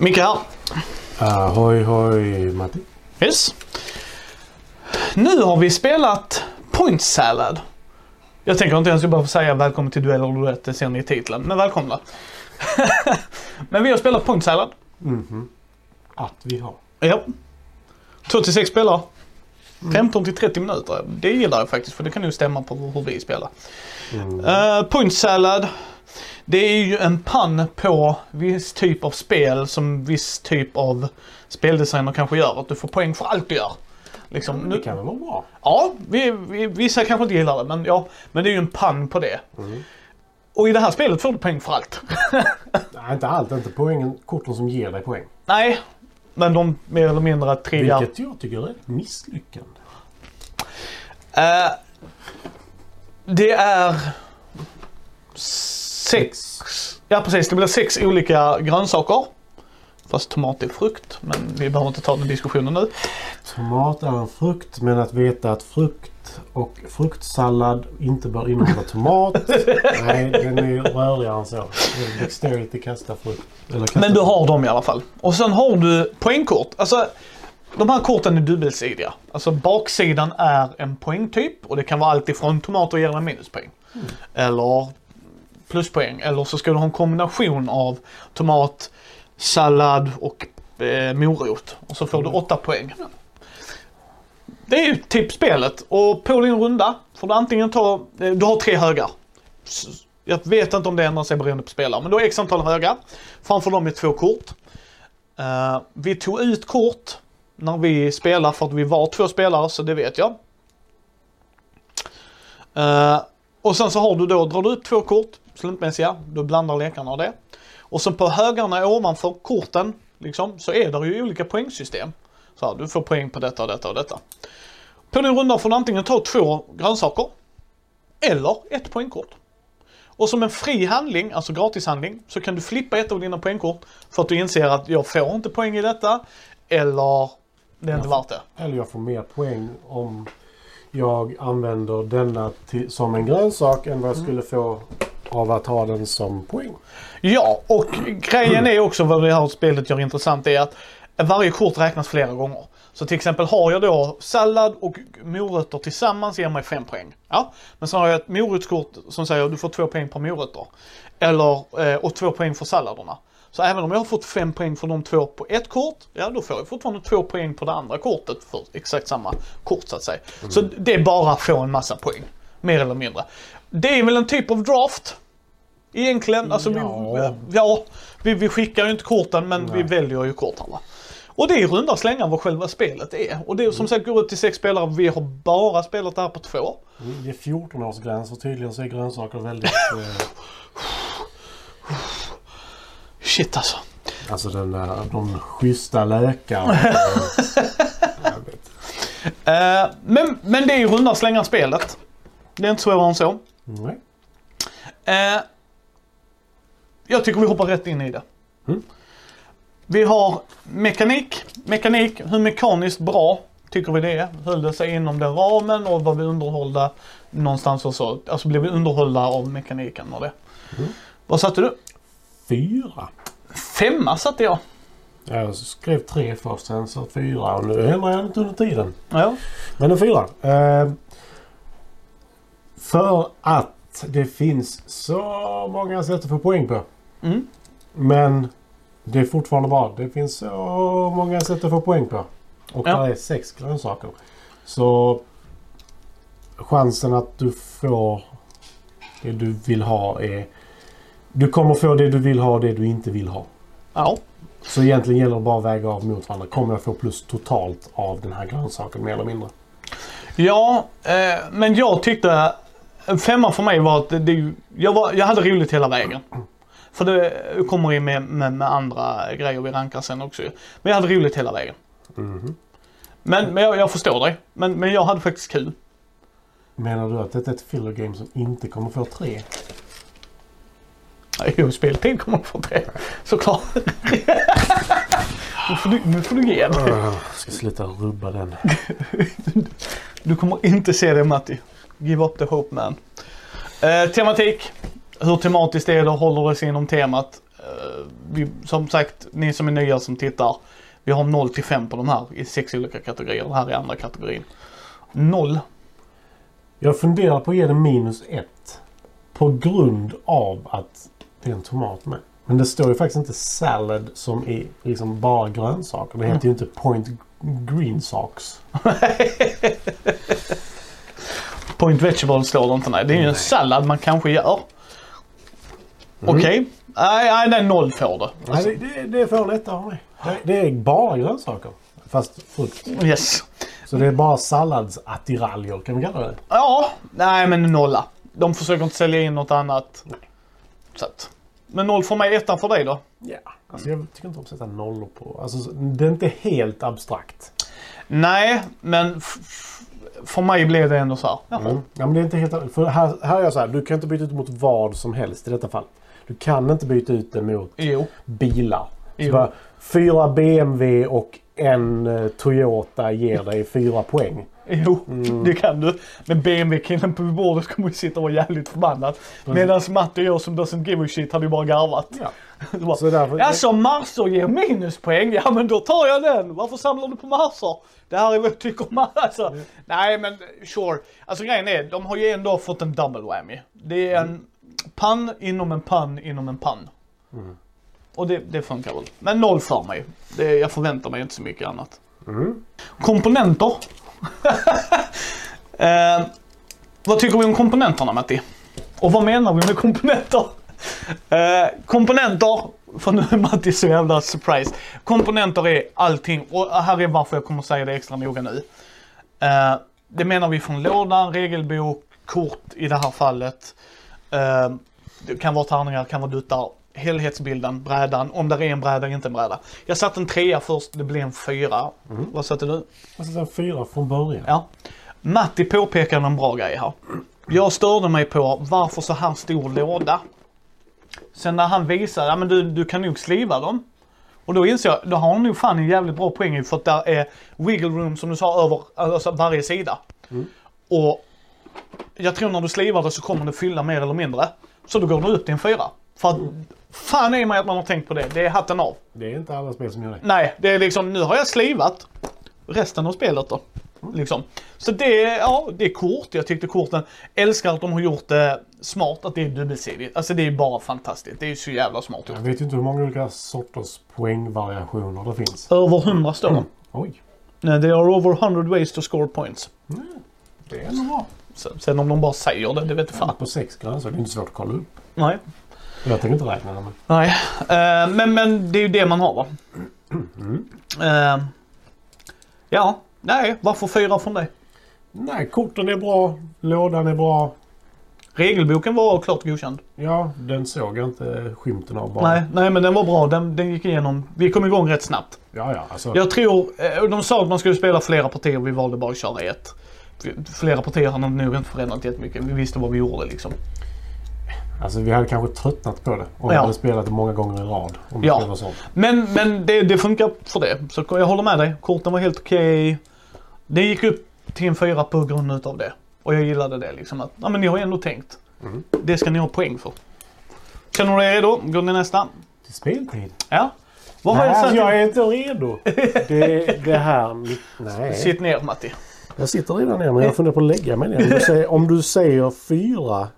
Micke här. Ahoy hoj Matti. Yes. Nu har vi spelat Point Salad. Jag tänker inte ens jag behöver säga välkommen till duell och roulette, det ser ni i titeln. Men välkomna. men vi har spelat Point Salad. Mhm. Att vi har. Ja. 2 till 6 spelare. 15 till 30 minuter. Det gillar jag faktiskt för det kan ju stämma på hur vi spelar. Mm. Uh, point Salad. Det är ju en pann på viss typ av spel som viss typ av speldesigner kanske gör. Att du får poäng för allt du gör. Liksom, Det nu, kan väl vara bra? ja, vi, vi, vissa kanske inte gillar det men ja, men det är ju en pann på det. Mm. Och i det här spelet får du poäng för allt. Nej, inte allt. Inte poängen, korten som ger dig poäng. Nej, men de mer eller mindre triggar. Vilket jag tycker är ett misslyckande. Eh, det är sex. Ja precis, det blir sex olika grönsaker. Fast tomat är frukt, men vi behöver inte ta den diskussionen nu. Tomat är en frukt, men att veta att frukt och fruktsallad inte bör innehålla tomat. Nej, den är rörigare än så. Dexterity kasta frukt. Kasta Men du har dem i alla fall. Och sen har du poängkort. Alltså, de här korten är dubbelsidiga. Alltså baksidan är en poängtyp och det kan vara allt ifrån tomater ger dig minuspoäng. Eller pluspoäng. Eller så ska du ha en kombination av tomat, sallad och eh, morot. Och så får du åtta poäng. Det är ju typ spelet. Och på din runda får du antingen ta, eh, du har tre högar. Jag vet inte om det ändrar sig beroende på spelare, men du har x antal högar. Framför dem är två kort. Eh, vi tog ut kort när vi spelade för att vi var två spelare, så det vet jag. Eh, och sen så har du då, drar du ut två kort, slumpmässiga, du blandar lekarna av det. Och sen på högarna ovanför korten, liksom, så är det ju olika poängsystem. Så här, du får poäng på detta och detta och detta. På din runda får du antingen ta två grönsaker, eller ett poängkort. Och som en fri handling, alltså gratishandling, så kan du flippa ett av dina poängkort för att du inser att jag får inte poäng i detta, eller det är inte värt det. Eller jag får mer poäng om jag använder denna till, som en grönsak än vad jag skulle få av att ha den som poäng. Ja, och grejen är också vad det här spelet gör intressant är att varje kort räknas flera gånger. Så till exempel har jag då sallad och morötter tillsammans ger mig fem poäng. Ja, men så har jag ett morotskort som säger att du får två poäng per morötter. Eller, eh, och två poäng för salladerna. Så även om jag har fått fem poäng för de två på ett kort, ja då får jag fortfarande två poäng på det andra kortet för exakt samma kort så att säga. Så det är bara att få en massa poäng. Mer eller mindre. Det är väl en typ av draft. Egentligen, alltså Ja. vi, ja, vi, vi skickar ju inte korten men vi Nej. väljer ju kort här va. Och det är i runda slängar vad själva spelet är. Och det är som sagt går ut till sex spelare, vi har bara spelat det här på två. Det är 14-årsgräns och tydligen så är grönsaker väldigt... Eh, Shit alltså. alltså den där, de schyssta lökarna. Vet. Eh, men, men det är ju runda slängar spelet. Det är inte svårare än så. Nej. Eh, jag tycker vi hoppar rätt in i det. Mm. Vi har mekanik. Mekanik, hur mekaniskt bra tycker vi det är? Höll det sig inom den ramen och var vi underhållda någonstans och så? Alltså blev vi underhållda av mekaniken och det. Mm. Vad satte du? Fyra. Femma satte jag. Jag skrev tre först, sen så fyra och nu ändrar jag inte under tiden. Ja. Men en fyra. Eh, för att det finns så många sätt att få poäng på. Mm. Men det är fortfarande bra. Det finns så många sätt att få poäng på. Och Ja. det är sex grönsaker. Så chansen att du får det du vill ha är... Du kommer få det du vill ha och det du inte vill ha. Ja. Så egentligen gäller det bara att väga av mot varandra. Kommer jag få plus totalt av den här grönsaken mer eller mindre? Ja, eh, men jag tyckte en femma för mig var att det, det, jag, var, jag hade roligt hela vägen. För det kommer in med, med, med andra grejer vi rankar sen också ju. Men jag hade roligt hela vägen. Mhm. Men, men jag, jag förstår dig. Men, men jag hade faktiskt kul. Menar du att det är ett filler game som inte kommer få tre? Jo, speltid kommer få det. Såklart. nu, får du, nu får du ge dig. Jag ska sluta rubba den. Du kommer inte se det Matti. Give up the hope man. Eh, tematik. Hur tematiskt är det? Håller det sig inom temat? Eh, vi, som sagt, ni som är nya som tittar. Vi har 0 till 5 på de här i sex olika kategorier. Det här är andra kategorin. 0. Jag funderar på att ge den minus ett. På grund av att det är en tomat med. Men det står ju faktiskt inte salad som i liksom bara grönsaker. Det heter ju inte point green socks. Point vegetable står det inte nej. Det är ju en Nej. sallad man kanske gör. Okej. Nej, nej, den 0 får det. Nej, det, det, får en etta av mig. Det, det är bara grönsaker. Fast frukt. Yes. Så det är bara salladsattiraljer kan vi kalla det. Ja, nej men nolla. De försöker inte sälja in något annat. Nej. Så att. Men noll för mig, ettan för dig då? Ja. Alltså jag tycker inte om att sätta nollor på. Alltså det är inte helt abstrakt. Nej, men för mig blev det ändå så här. Jaha. Mm. Ja, men det är inte helt... För här, här är jag så här. Du kan inte byta ut mot vad som helst i detta fall. Du kan inte byta ut det mot Jo. bilar. Jo. bara, fyra BMW och en eh, Toyota ger dig fyra poäng. Jo, det kan du. Men BMW-killen på bordet kommer ju sitta och vara jävligt förbannad. Medan Matte och jag som doesn't give a shit hade ju bara garvat. Ja. Så bara, Så därför, Alltså marser ger minuspoäng, ja men då tar jag den. Varför samlar du på marser? Det här är vad jag tycker om alltså. Nej men sure. Alltså grejen är, de har ju ändå fått en double whammy. Det är en pann inom en pann inom en pann. Och det, det funkar väl. Men noll för mig. Det, jag förväntar mig inte så mycket annat. Mm. Komponenter. eh, vad tycker vi om komponenterna Matti? Och vad menar vi med komponenter? Eh, komponenter, för nu är Matti så jävla surprise. Komponenter är allting och här är varför jag kommer säga det extra noga nu. Eh, det menar vi från lådan, regelbok, kort i det här fallet. Eh, det kan vara tärningar, kan vara duttar. Helhetsbilden, brädan, om det är en bräda, inte en bräda. Jag satte en trea först, det blev en fyra. Vad satte du? Jag sätter en fyra från början. Ja. Matti påpekade en bra grej här. Jag störde mig på varför så här stor låda. Sen när han visade, ja men du, du kan nog sliva dem. Och då inser jag, då har han nog fan en jävligt bra poäng för att där är wiggle room som du sa över alltså varje sida. Och jag tror när du slivar det så kommer det fylla mer eller mindre. Så då går du upp till en fyra. För att fan är mig att man har tänkt på det. Det är hatten av. Det är inte alla spel som gör det. Nej, det är liksom, nu har jag slivat resten av spelet då. Liksom. Så det, är- ja, det är kort. Jag tyckte korten, älskar att de har gjort det smart, att det är dubbelsidigt. Alltså det är bara fantastiskt. Det är så jävla smart gjort. Jag vet inte hur många olika sorters poängvariationer det finns. Över 100 står de. Oj. Nej, There are over 100 ways to score points. Det är ändå bra. Sen, sen om de bara säger det, det vet jag fan. På sex grönsaker. Det är inte svårt att kolla upp. Nej. Jag tänker inte räkna det. Men... Nej, Eh, men, men det är ju det man har va? Eh, ja, nej, varför fyra från dig? Nej, korten är bra. Lådan är bra. Regelboken var klart godkänd. Ja, den såg jag inte skymten av bara. Nej, nej men den var bra. Den, den gick igenom. Vi kom igång rätt snabbt. Ja, ja. Alltså, Jag tror, eh, de sa att man skulle spela flera partier. Vi valde bara att köra ett. Flera partier har nog inte förändrat jättemycket. Vi visste vad vi gjorde liksom. Alltså, vi hade kanske tröttnat på det. Om vi Ja. hade spelat det många gånger i rad. Om det Ja. vara sånt. Men, men det, det funkar för det. Så jag håller med dig. Korten var helt okej. Det gick upp till en fyra på grund utav det. Och jag gillade det liksom. Att, ja men ni har ju ändå tänkt. Mm. Det ska ni ha poäng för. Känner du dig redo? Går ni nästa? Till speltid? Ja. Vad har Nej, jag alltså, jag är inte redo. Det, det här... Nej. Sitt ner Matti. Jag sitter redan ner men jag funderar på att lägga mig ner. Om du säger, om du säger fyra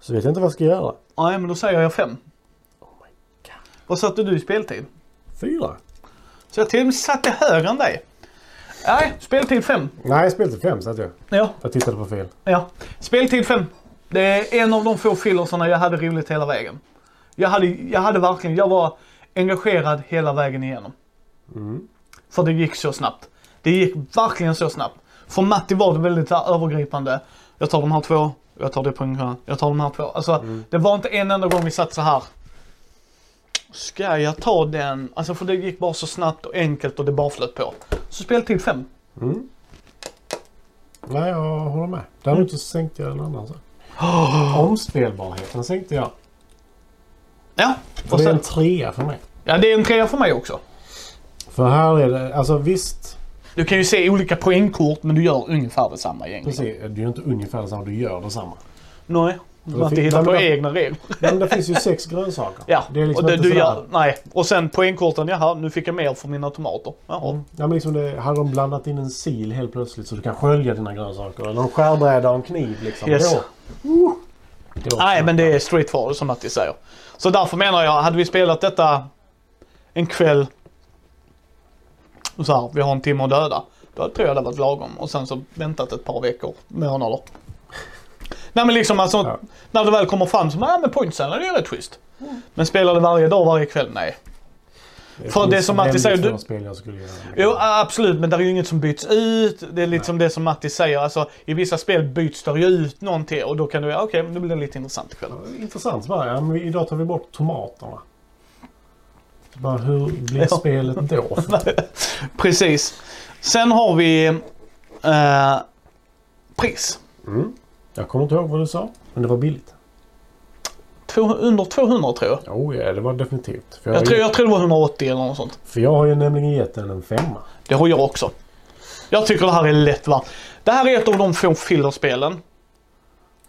så vet jag inte vad jag ska göra. Nej men då säger jag fem. Oh my god. Vad satte du i speltid? Fyra? Så jag till och med satte högre än dig. Nej, speltid 5. Nej, speltid fem satt jag. Ja, Jag tittade på fel. ja. Speltid 5. Det är en av de få fillersarna jag hade roligt hela vägen. Jag hade, jag hade verkligen, jag var engagerad hela vägen igenom. För det gick så snabbt. Det gick verkligen så snabbt. För Matti var det väldigt övergripande. Jag tar de här två, jag tar det poängen, jag tar de här två. Alltså det var inte en enda gång vi satt så här. Ska jag ta den? Alltså för det gick bara så snabbt och enkelt och det bara flöt på. Så speltid 5. Mm. Nej, jag håller med. Däremot så sänkte jag den andra. Så. Omspelbarheten sänkte jag. Ja, För och det är sen, en trea för mig. ja, det är en trea för mig också. För här är det, alltså visst. Du kan ju se olika poängkort men du gör ungefär detsamma egentligen. Precis, är ju inte ungefär detsamma. Du gör detsamma. Nej. Man har inte hittat på egna regler. Men det finns ju sex grönsaker. Ja, det är liksom och det, du gör, nej. Och sen poängkorten, jaha, nu fick jag mer för mina tomater. Jaha. Mm. Ja, men liksom det, hade de blandat in en sil helt plötsligt så du kan skölja dina grönsaker. Eller en skärbräda och en kniv liksom. Yes. Då, uh, då Nej, men det är street forward som Matti säger. Så därför menar jag, hade vi spelat detta en kväll så här, vi har en timme att döda. Då tror jag det varit lagom. Och sen så väntat ett par veckor, månader. Nej men liksom alltså, Ja. när det väl kommer fram så, nej men pointsen är ju rätt schysst. Men spelar det varje dag, varje kväll? Nej. för det som Matti säger, du- spel jag skulle göra. Jo absolut, men det är ju inget som byts ut. Det är lite som det som Matti säger, alltså i vissa spel byts det ju ut någonting och då kan du, okej, men det blir lite intressant ikväll. Intressant bara, ja, men idag tar vi bort tomaterna. Bara, hur blir Ja. spelet då? Precis. Sen har vi eh, pris. Mm. Jag kommer inte ihåg vad du sa, men det var billigt. Två, under 200 tror jag. Oh, ja, det var definitivt. För jag, Jag tror, ju- jag tror det var 180 eller något sånt. för jag har ju nämligen gett den en femma. Det har jag också. Jag tycker det här är lätt värt. Det här är ett av de få fillerspelen.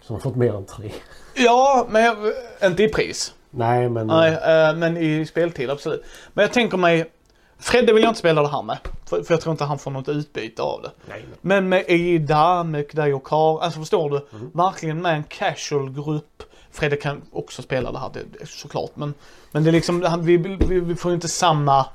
Som har fått mer än tre. Ja, men jag, inte i pris. Nej, men... Nej, eh, men i speltid absolut. Men jag tänker mig, Fredde vill jag inte spela det här med. För, för jag tror inte han får något utbyte av det. nej, nej. Men med Ida, dig och Kar, alltså förstår du? Verkligen med en casual grupp. Fredde kan också spela det här, det, såklart. Men, men det är liksom, vi, vi, vi får inte samma,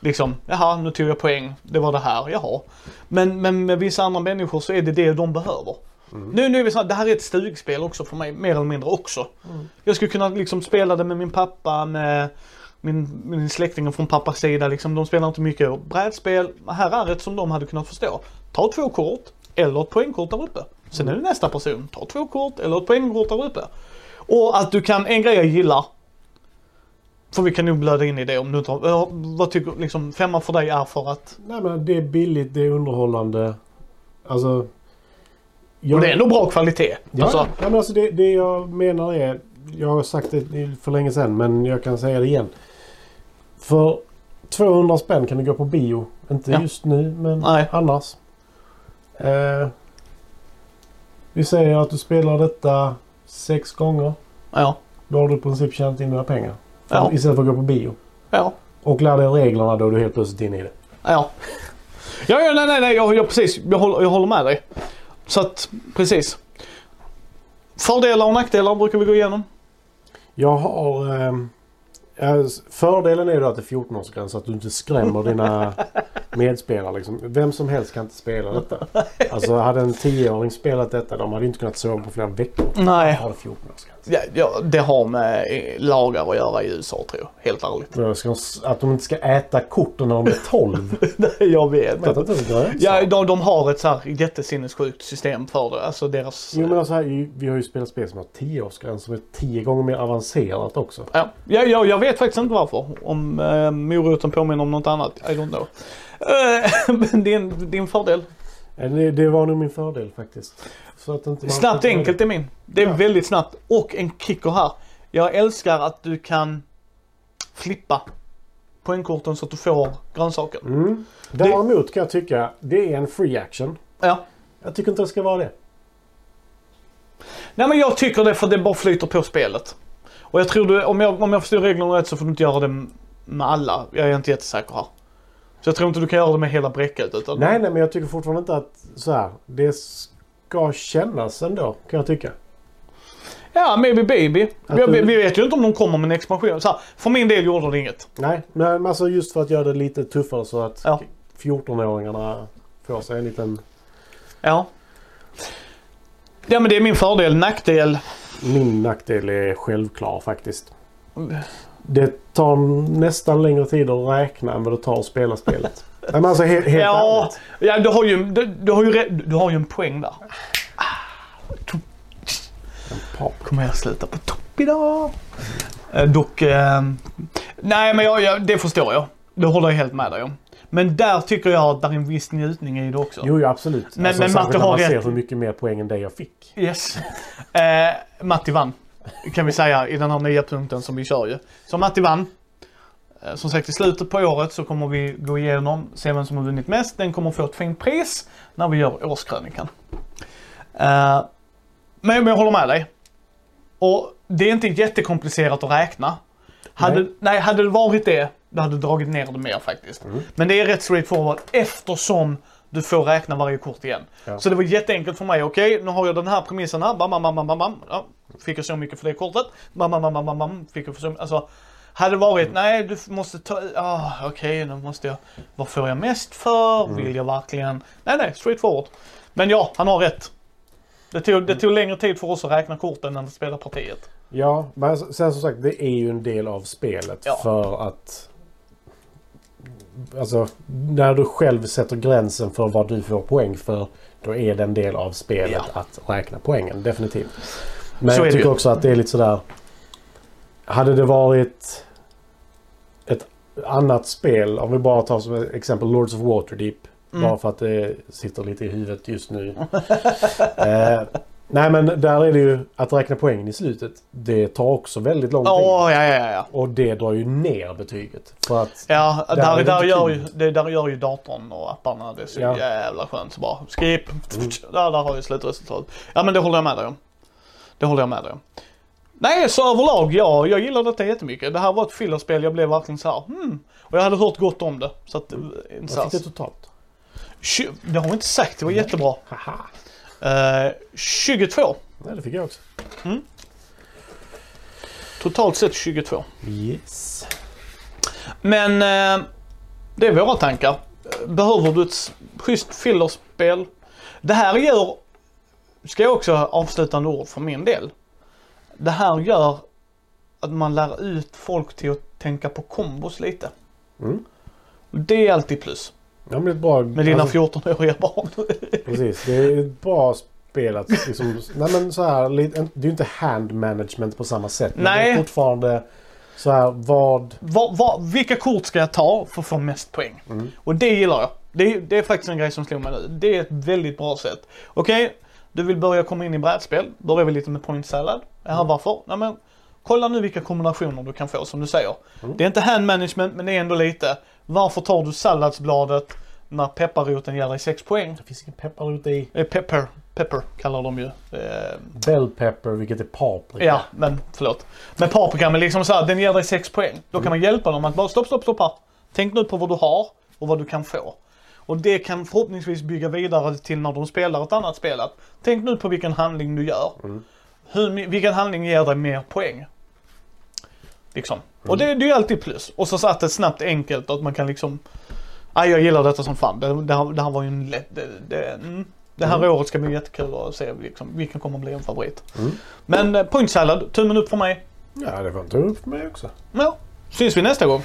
liksom, jaha nu tog jag poäng, det var det här, jaha. Men, men med vissa andra människor så är det det de behöver. Nu, nu är vi så här, det här är ett stugspel också för mig, mer eller mindre också. Jag skulle kunna liksom spela det med min pappa, med min, min släkting från pappas sida. Liksom, de spelar inte mycket brädspel. Här är ett som de hade kunnat förstå. Ta två kort eller ett poängkort där uppe. Sen är det nästa person. Ta två kort eller ett poängkort där uppe. Och att du kan, en grej jag gillar. För vi kan nog blöda in i det om du inte har, ja, vad tycker, liksom femma för dig är för att, nej, men det är billigt, det är underhållande. Alltså... Jag, och det är ändå bra kvalitet. Ja, Alltså, ja, men alltså det, det jag menar är... Jag har sagt det för länge sedan men jag kan säga det igen. För 200 spänn kan du gå på bio. Inte Ja. just nu men Nej. annars. Eh, vi säger att du spelar detta sex gånger. ja, Då har du i princip tjänat in dina pengar. Ja. Istället för att gå på bio. ja. Och lär dig reglerna då är du helt plötsligt inne i det. Ja. Ja, ja nej, nej, nej, jag, jag, precis. Jag håller, jag håller med dig. Så att, precis. Fördelar och nackdelar brukar vi gå igenom. Jag har... eh, fördelen är ju att det är 14-årsgräns så att du inte skrämmer dina medspelare. Liksom. Vem som helst kan inte spela detta. Alltså hade en 10-åring spelat detta de hade inte kunnat sova på flera veckor. Nej. Har det 14-årsgräns. Ja, ja, det har med lagar att göra i USA tror jag. Helt ärligt. Ska de- Att de inte ska äta korten när de är 12. Nej, jag vet. Vet inte grönsaker. Ja, de, de har ett så här jättesinnessjukt system för det. Alltså deras... Jo men alltså här, vi har ju spelat spel som har 10-årsgräns som är 10 gånger mer avancerat också. Ja, ja, ja, jag vet faktiskt inte varför. Om eh, moroten påminner om något annat. I don't know. Eh, din, din fördel. Eh, Det, det var nog min fördel faktiskt. Så att inte Snabbt enkelt är min. Det är Ja. väldigt snabbt. Och en kicker här. Jag älskar att du kan flippa poängkorten så att du får grönsaker. Mm. Däremot kan jag tycka det är en free action. Ja. Jag tycker inte det ska vara det. Nej men jag tycker det för det bara flyter på spelet. Och jag tror du, om jag, om jag förstår reglerna rätt så får du inte göra det med alla. Jag är inte jättesäker här. Så jag tror inte du kan göra det med hela bräcket. Utan Nej, nej, men jag tycker fortfarande inte att så här, det ska kännas ändå, kan jag tycka. Ja, maybe baby. Vi, du- vi vet ju inte om de kommer med en expansion. Så här, för min del gjorde det inget. Nej, men alltså just för att göra det lite tuffare så att Ja. 14-åringarna får sig en liten... Ja. Ja men det är min fördel. Nackdel. Min nackdel är självklar faktiskt. Det tar nästan längre tid att räkna än vad det tar att spela spelet. Nej, men alltså helt, helt Ja, ärligt. ja du, har ju, du, du, har ju, du har ju en poäng där. Kommer jag sluta på topp idag? Eh, dock, eh, nej men jag, jag, det förstår jag. Det håller jag helt med dig om. Men där tycker jag att det är en viss njutning i det också. Jo, ja, absolut. Men- alltså, men när har man ser rätt. hur mycket mer poäng än det jag fick. Yes. Eh, Matti vann. Kan vi säga i den här nya punkten som vi kör ju. Så Matti vann. Eh, som sagt i slutet på året så kommer vi gå igenom, se vem som har vunnit mest. Den kommer få ett fint pris när vi gör årskrönikan. Eh, men, jag håller med dig. Och det är inte jättekomplicerat att räkna. Hade, Nej. nej. hade det varit det, då hade du dragit ner det mer faktiskt. Mm. Men det är rätt straightforward eftersom du får räkna varje kort igen. Ja. Så det var jätteenkelt för mig. Okej, nu har jag den här premissen här. Bam, bam, bam, bam, bam. Ja, fick jag så mycket för det kortet. Bam, bam, bam, bam, bam. Fick jag för så mycket. Alltså, hade det varit, nej du måste ta, ah, okej nu måste jag, vad får jag mest för? Mm. Vill jag verkligen? Nej, nej, straightforward. Men ja, han har rätt. Det tog, det tog längre tid för oss att räkna korten än att spela partiet. Ja, men sen som sagt det är ju en del av spelet Ja. för att... Alltså, när du själv sätter gränsen för vad du får poäng för, då är det en del av spelet att räkna poängen, definitivt. Men Så jag tycker också att det är lite sådär... Hade det varit ett annat spel, om vi bara tar som exempel Lords of Waterdeep, Mm. bara för att det sitter lite i huvudet just nu. eh, nej men där är det ju att räkna poängen i slutet. Det tar också väldigt lång tid. Ja, ja, ja, ja. Och det drar ju ner betyget. För att, Ja, Där där, där, gör ju, det, där gör ju datorn och apparna det är så Ja. Mm. jävla skönt. Så bara skip, där, där har vi slutresultatet. Ja men det håller jag med dig om. Det håller jag med dig om. Nej, så överlag, ja, jag gillar detta jättemycket. Det här var ett fillerspel, jag blev verkligen så här, hmm. Och jag hade hört gott om det. Så att, Mm. eh, vad fick det totalt? det har vi inte sagt, det var jättebra. Haha. Eh, 22. Nej, det fick jag också. Totalt sett 22. Yes. Men eh, det är våra tankar. Behöver du ett schysst fillerspel? Det här gör, ska jag också ha avslutande ord för min del. Det här gör att man lär ut folk till att tänka på kombos lite. Mm. Det är alltid plus. Ja, men är ett bra... Med dina alltså, 14-åriga barn. Precis. Det är ett bra spel att liksom... nej men så här, det är ju inte hand management på samma sätt. Men Nej. det är fortfarande så här vad... vad, vad, vilka kort ska jag ta för att få mest poäng? Mm. Och det gillar jag. Det, är- det är faktiskt en grej som slog mig nu. Det är ett väldigt bra sätt. Okej, du vill börja komma in i brädspel. Börjar vi lite med point salad. Jaha, Mm. varför? Nej, men, kolla nu vilka kombinationer du kan få som du säger. Mm. Det är inte hand management men det är ändå lite. Varför tar du salladsbladet när pepparroten ger dig 6 poäng? Det finns ingen pepparrot i. Eh, Pepper, pepper kallar de ju. Eh, Bell pepper, vilket är paprika. Ja, men förlåt. Men paprika, men liksom så här, den ger dig 6 poäng. Då kan man hjälpa dem att bara stopp, stopp, stopp här. Tänk nu på vad du har och vad du kan få. Och det kan förhoppningsvis bygga vidare till när de spelar ett annat spel. Att, tänk nu på vilken handling du gör. Hur, mi- vilken handling ger dig mer poäng? Liksom. Och det, det är ju alltid plus. Och så satt det snabbt enkelt att man kan liksom... Nej, jag gillar detta som fan. Det, det, här, det här var ju en lätt... Det, det, mm. det här Mm. året ska bli jättekul att se liksom, vilken kommer att bli en favorit. Mm. Men eh, point salad, tummen upp för mig. Ja, det var en tur för mig också. Ja, syns vi nästa gång.